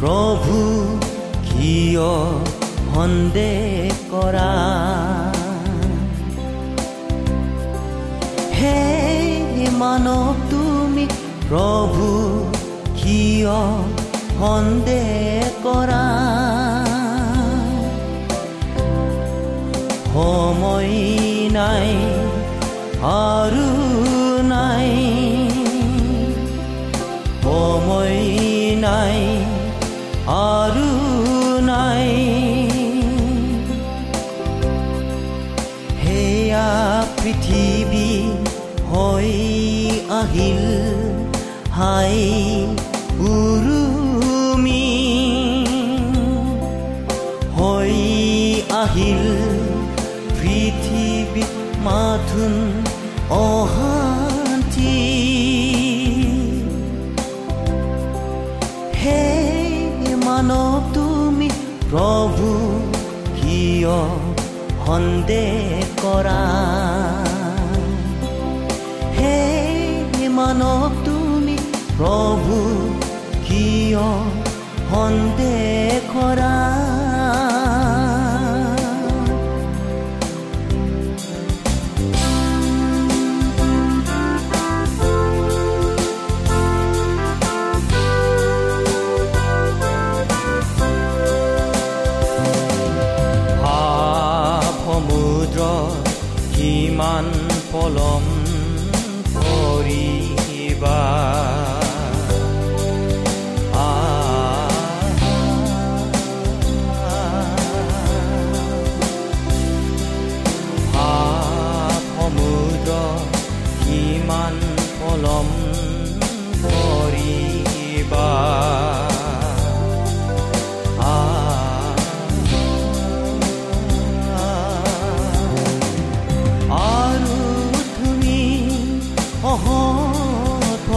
প্ৰভু কিয় সন্দেহ কৰা? হে মানৱ তুমি প্ৰভু কিয় সন্দেহ কৰা? সময় নাই আৰু সন্দেহ কৰা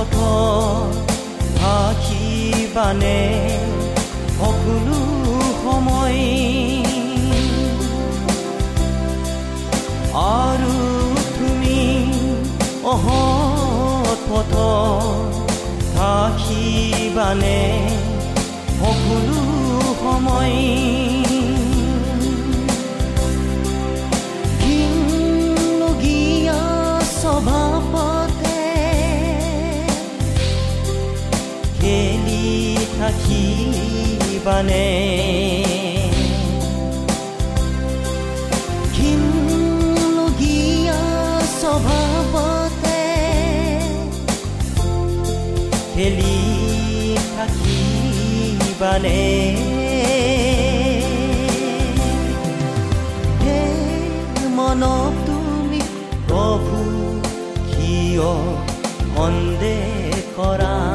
অহত থাকিবানে সকলো সময় আৰু তুমি অহত পথ থাকিবানে সকলো সময় ঘিনলগীয়া স্বভাৱতে খেলি থাকিবানে? হে মনক তুমি প্ৰভু কিয় সন্দেহ কৰা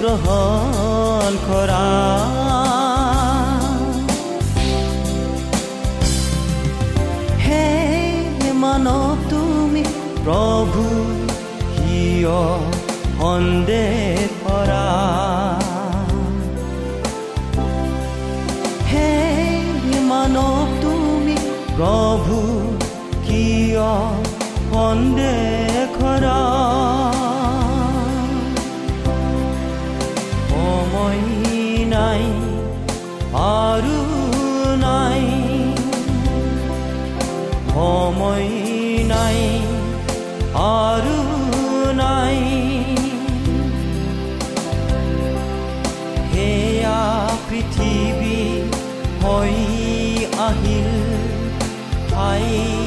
গ্ৰহণ কৰা। হে মানৱ তুমি প্ৰভু কিয় সন্দেহ কৰা। হে মানৱ তুমি প্ৰভু কিয় সন্দেহ Israel hay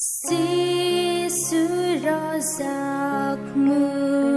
Si surazak mı?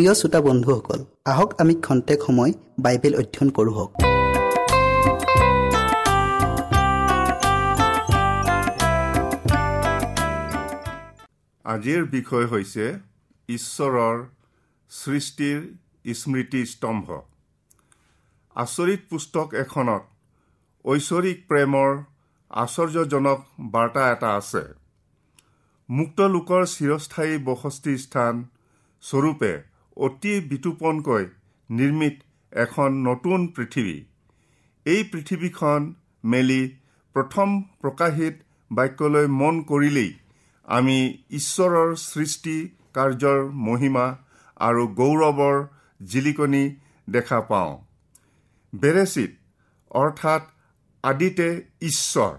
প্ৰিয় শ্ৰোতা বন্ধুসকল আহক আমি খন্তেক সময় বাইবেল অধ্যয়ন কৰোঁ আজিৰ বিষয় হৈছে ঈশ্বৰৰ সৃষ্টিৰ স্মৃতি স্তম্ভ। আচৰিত পুস্তক এখনত ঐশ্বৰিক প্ৰেমৰ আশ্চৰ্যজনক বাৰ্তা এটা আছে। মুক্ত লোকৰ চিৰস্থায়ী বসতি স্থান স্বৰূপে অতি বিতোপনকৈ নিৰ্মিত এখন নতুন পৃথিৱী। এই পৃথিৱীখন মেলি প্ৰথম প্ৰকাশিত বাক্যলৈ মন কৰিলেই আমি ঈশ্বৰৰ সৃষ্টি কাৰ্যৰ মহিমা আৰু গৌৰৱৰ জিলিকনি দেখা পাওঁ। বেৰেচিত অৰ্থাৎ আদিতে ঈশ্বৰ।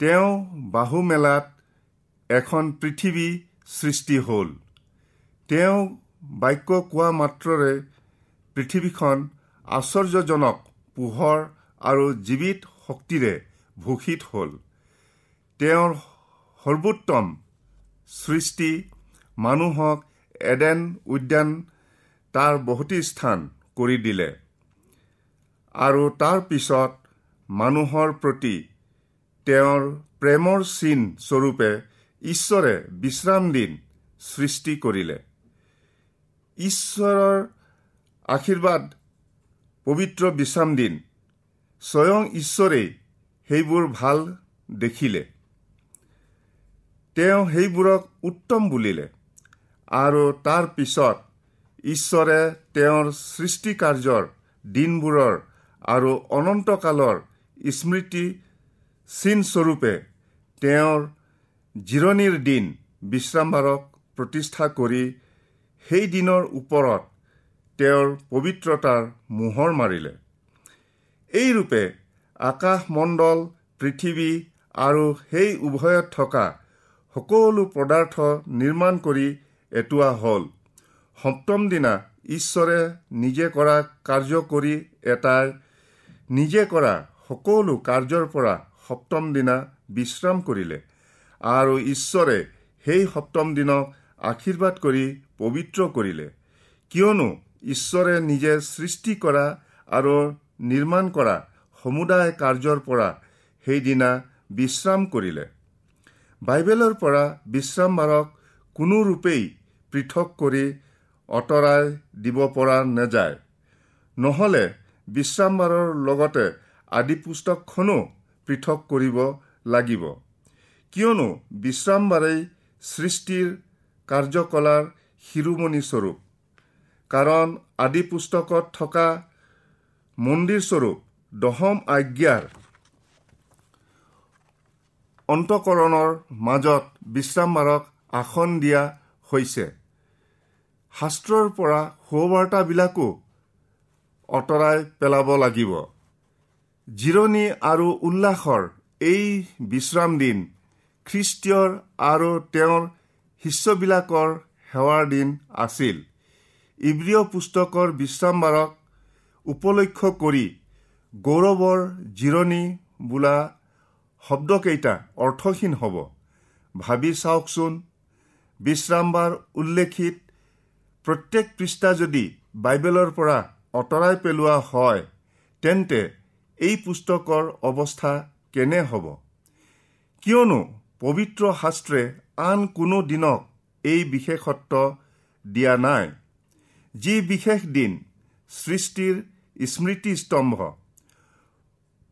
তেওঁ বাহু মেলাত এখন পৃথিৱী সৃষ্টি হ'ল। তেওঁ বাক্য কোৱা মাত্ৰৰে পৃথিৱীখন আশ্চৰ্যজনক পোহৰ আৰু জীৱিত শক্তিৰে ভূষিত হ'ল। তেওঁৰ সৰ্বোত্তম সৃষ্টি মানুহক এডেন উদ্যান তাৰ বহুতি স্থান কৰি দিলে। আৰু তাৰ পিছত মানুহৰ প্ৰতি তেওঁৰ প্ৰেমৰ চিন স্বৰূপে ঈশ্বৰে বিশ্ৰাম দিন সৃষ্টি কৰিলে। ঈশ্বৰৰ আশীৰ্বাদ পবিত্ৰ বিশ্ৰাম দিন। স্বয়ং ঈশ্বৰেই সেইবোৰ ভাল দেখিলে। তেওঁ সেইবোৰক উত্তম বুলিলে আৰু তাৰ পিছত ঈশ্বৰে তেওঁৰ সৃষ্টি কাৰ্যৰ দিনবোৰৰ আৰু অনন্তকালৰ স্মৃতি চিনস্বৰূপে তেওঁৰ জিৰণিৰ দিন বিশ্ৰামবাৰক প্ৰতিষ্ঠা কৰি সেই দিনৰ ওপৰত তেওঁৰ পবিত্ৰতাৰ মোহৰ মাৰিলে। এইৰূপে আকাশমণ্ডল পৃথিৱী আৰু সেই উভয়ত থকা সকলো পদাৰ্থ নিৰ্মাণ কৰি এটোৱা হ'ল। সপ্তম দিনা ঈশ্বৰে নিজে কৰা কাৰ্য কৰি এটাই নিজে কৰা সকলো কাৰ্যৰ পৰা সপ্তম দিনা বিশ্ৰাম কৰিলে আৰু ঈশ্বৰে সেই সপ্তম দিনক আশীৰ্বাদ কৰি পবিত্ৰ কৰিলে। কিয়নো ঈশ্বৰে নিজে সৃষ্টি কৰা আৰু নিৰ্মাণ কৰা সমুদায় কাৰ্যৰ পৰা সেইদিনা বিশ্ৰাম কৰিলে। বাইবেলৰ পৰা বিশ্ৰামবাৰক কোনো ৰূপেই পৃথক কৰি আঁতৰাই দিব পৰা নাযায়। নহ'লে বিশ্ৰামবাৰৰ লগতে আদি পুস্তকখনো পৃথক কৰিব লাগিব। কিয়নো বিশ্ৰামবাৰেই সৃষ্টিৰ কাৰ্যকলাৰ শিৰোমণি স্বৰূপ। কাৰণ আদি পুস্তকত থকা মন্দিৰ স্বৰূপ দশম আজ্ঞাৰ অন্তকৰণৰ মাজত বিশ্ৰামবাৰক আসন দিয়া হৈছে। শাস্ত্ৰৰ পৰা সুবাৰ্তাবিলাকো আঁতৰাই পেলাব লাগিব। জিৰণি আৰু উল্লাসৰ এই বিশ্ৰাম দিন খ্ৰীষ্টীয়ৰ আৰু তেওঁৰ শিষ্যবিলাকৰ সেৱাৰ দিন আছিল। ইব্ৰিয় পুস্তকৰ বিশ্ৰামবাৰক উপলক্ষ্য কৰি গৌৰৱৰ জিৰণি বোলা শব্দকেইটা অৰ্থহীন হ'ব। ভাবি চাওকচোন বিশ্ৰামবাৰ উল্লেখিত প্ৰত্যেক পৃষ্ঠা যদি বাইবেলৰ পৰা আঁতৰাই পেলোৱা হয় তেন্তে এই পুস্তকৰ অৱস্থা কেনে হ'ব? কিয়নো পবিত্ৰ শাস্ত্ৰে আন কোনো দিনক এই বিশেষত্ব দিয়া নাই। যি বিশেষ দিন সৃষ্টিৰ স্মৃতিস্তম্ভ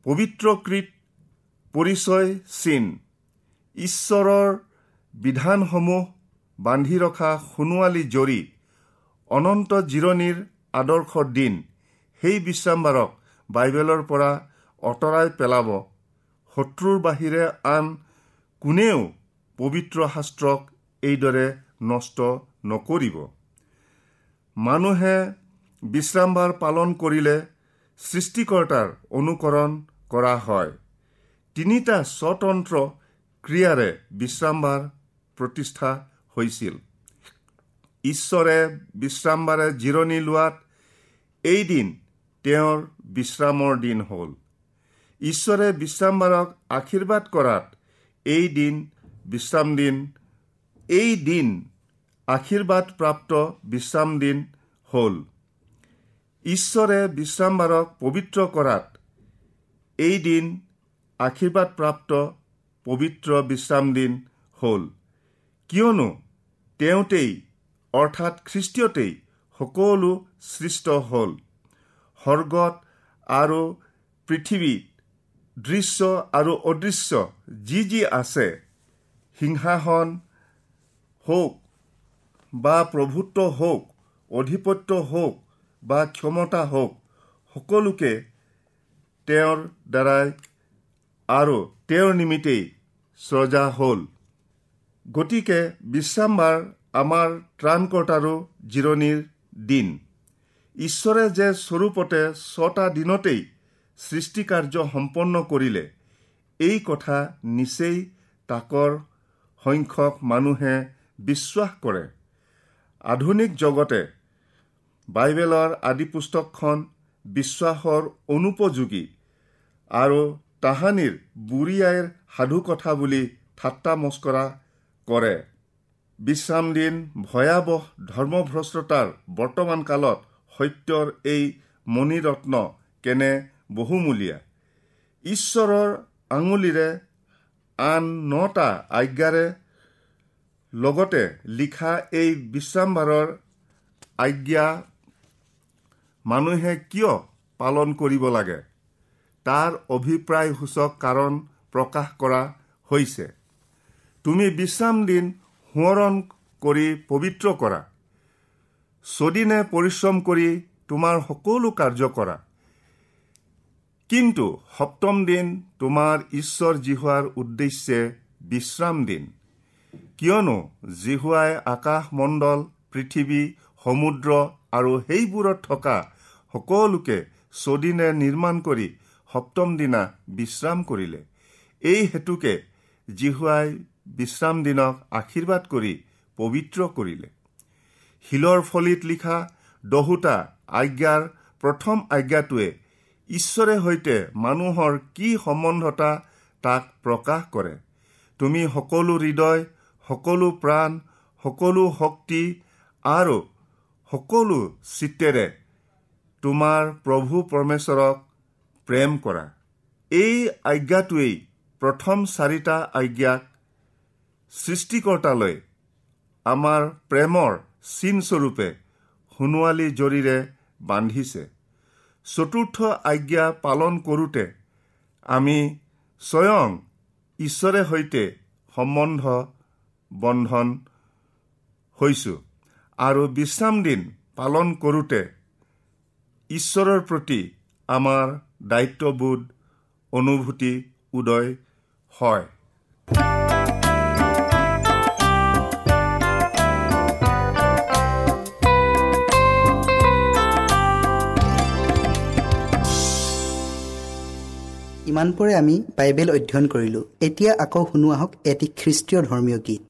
পবিত্ৰকৃত পৰিচয় চিন ঈশ্বৰৰ বিধানসমূহ বান্ধি ৰখা সোণোৱালী জৰি অনন্ত জিৰণিৰ আদৰ্শ দিন সেই বিশ্ৰামবাৰক বাইবেলৰ পৰা আঁতৰাই পেলাব। শত্ৰুৰ বাহিৰে আন কোনেও পবিত্ৰ শাস্ত্ৰক এইদৰে নষ্ট নকৰিব। মানুহে বিশ্ৰামবাৰ পালন কৰিলে সৃষ্টিকৰ্তাৰ অনুকৰণ কৰা হয়। তিনিটা স্বতন্ত্ৰ ক্ৰিয়াৰে বিশ্ৰামবাৰ প্ৰতিষ্ঠা হৈছিল। ঈশ্বৰে বিশ্ৰামবাৰে জিৰণি লোৱাত এই দিন তেওঁৰ বিশ্ৰামৰ দিন হ'ল। ঈশ্বৰে বিশ্ৰামবাৰক আশীৰ্বাদ কৰাত এই দিন বিশ্ৰাম দিন এই দিন আশীৰ্বাদপ্ৰাপ্ত বিশ্ৰাম দিন হ'ল। ঈশ্বৰে বিশ্ৰামবাৰক পবিত্ৰ কৰাত এই দিন আশীৰ্বাদপ্ৰাপ্ত পবিত্ৰ বিশ্ৰাম দিন হ'ল। কিয়নো তেওঁতেই অৰ্থাৎ খ্ৰীষ্টীয়তেই সকলো সৃষ্ট হ'ল। স্বৰ্গত আৰু পৃথিৱীত দৃশ্য আৰু অদৃশ্য যি যি আছে সিংহাসন হওক বা প্ৰভুত্ব হওক অধিপত্য হওক বা ক্ষমতা হওক সকলোকে তেওঁৰ দ্বাৰাই আৰু তেওঁৰ নিমিত্তেই সজা হ'ল। গতিকে বিশ্ৰামবাৰ আমাৰ ত্ৰাণকৰ্তাৰো জিৰণিৰ দিন। ঈশ্বৰে যে স্বৰূপতে ছটা দিনতেই সৃষ্টিকাৰ্য সম্পন্ন কৰিলে এই কথা নিচেই তাকৰ সংখ্যক মানুহে বিশ্বাস কৰে। আধুনিক জগতে বাইবেলৰ আদি পুস্তকখন বিশ্বাসৰ অনুপযোগী আৰু তাহানিৰ বুঢ়ী আইৰ সাধু কথা বুলি ঠাট্টা মস্কৰা কৰে। বিশ্ৰাম দিন ভয়াৱহ ধৰ্মভ্ৰষ্টতাৰ বৰ্তমান কালত সত্যৰ এই মণিৰত্ন কেনে বহুমূলীয়া? ঈশ্বৰৰ আঙুলিৰে আন নটা আজ্ঞাৰে লগতে লিখা এই বিশ্ৰামবাৰৰ আজ্ঞা মানুহে কিয় পালন কৰিব লাগে? তাৰ অভিপ্ৰায়সূচক কাৰণ প্ৰকাশ কৰা হৈছে। তুমি বিশ্ৰাম দিন সোঁৱৰণ কৰি পবিত্ৰ কৰা। ছদিনে পৰিশ্ৰম কৰি তোমাৰ সকলো কাৰ্য কৰা। কিন্তু সপ্তম দিন তোমাৰ ঈশ্বৰ জিহুৱাৰ উদ্দেশ্যে বিশ্ৰাম দিন। কিয়নো জিহুৱাই আকাশ মণ্ডল পৃথিৱী সমুদ্ৰ আৰু সেইবোৰত থকা সকলোকে ছদিনে নিৰ্মাণ কৰি সপ্তম দিনা বিশ্ৰাম কৰিলে। এই হেতুকে জিহুৱাই বিশ্ৰাম দিনক আশীৰ্বাদ কৰি পবিত্ৰ কৰিলে। শিলৰ ফলিত লিখা দহোটা আজ্ঞাৰ প্ৰথম আজ্ঞাটোৱে ঈশ্বৰে সৈতে মানুহৰ কি সম্বন্ধতা তাক প্ৰকাশ কৰে। তুমি সকলো হৃদয় সকলো প্ৰাণ সকলো শক্তি আৰু সকলো চিত্তেৰে তোমাৰ প্ৰভু পৰমেশ্বৰক প্ৰেম কৰা। এই আজ্ঞাটোৱেই প্ৰথম চাৰিটা আজ্ঞাক সৃষ্টিকৰ্তালৈ আমাৰ প্ৰেমৰ চিনস্বৰূপে সোণোৱালী জৰিৰে বান্ধিছে। চতুৰ্থ আজ্ঞা পালন কৰোঁতে আমি স্বয়ং ঈশ্বৰে সৈতে সম্বন্ধ বন্ধন হৈছোঁ। আৰু বিশ্ৰাম দিন পালন কৰোঁতে ঈশ্বৰৰ প্ৰতি আমাৰ দায়িত্ববোধ অনুভূতি উদয় হয়। ইমানপৰে আমি বাইবেল অধ্যয়ন কৰিলোঁ। এতিয়া আকৌ শুনো আহক এটি খ্ৰীষ্টীয় ধৰ্মীয় গীত।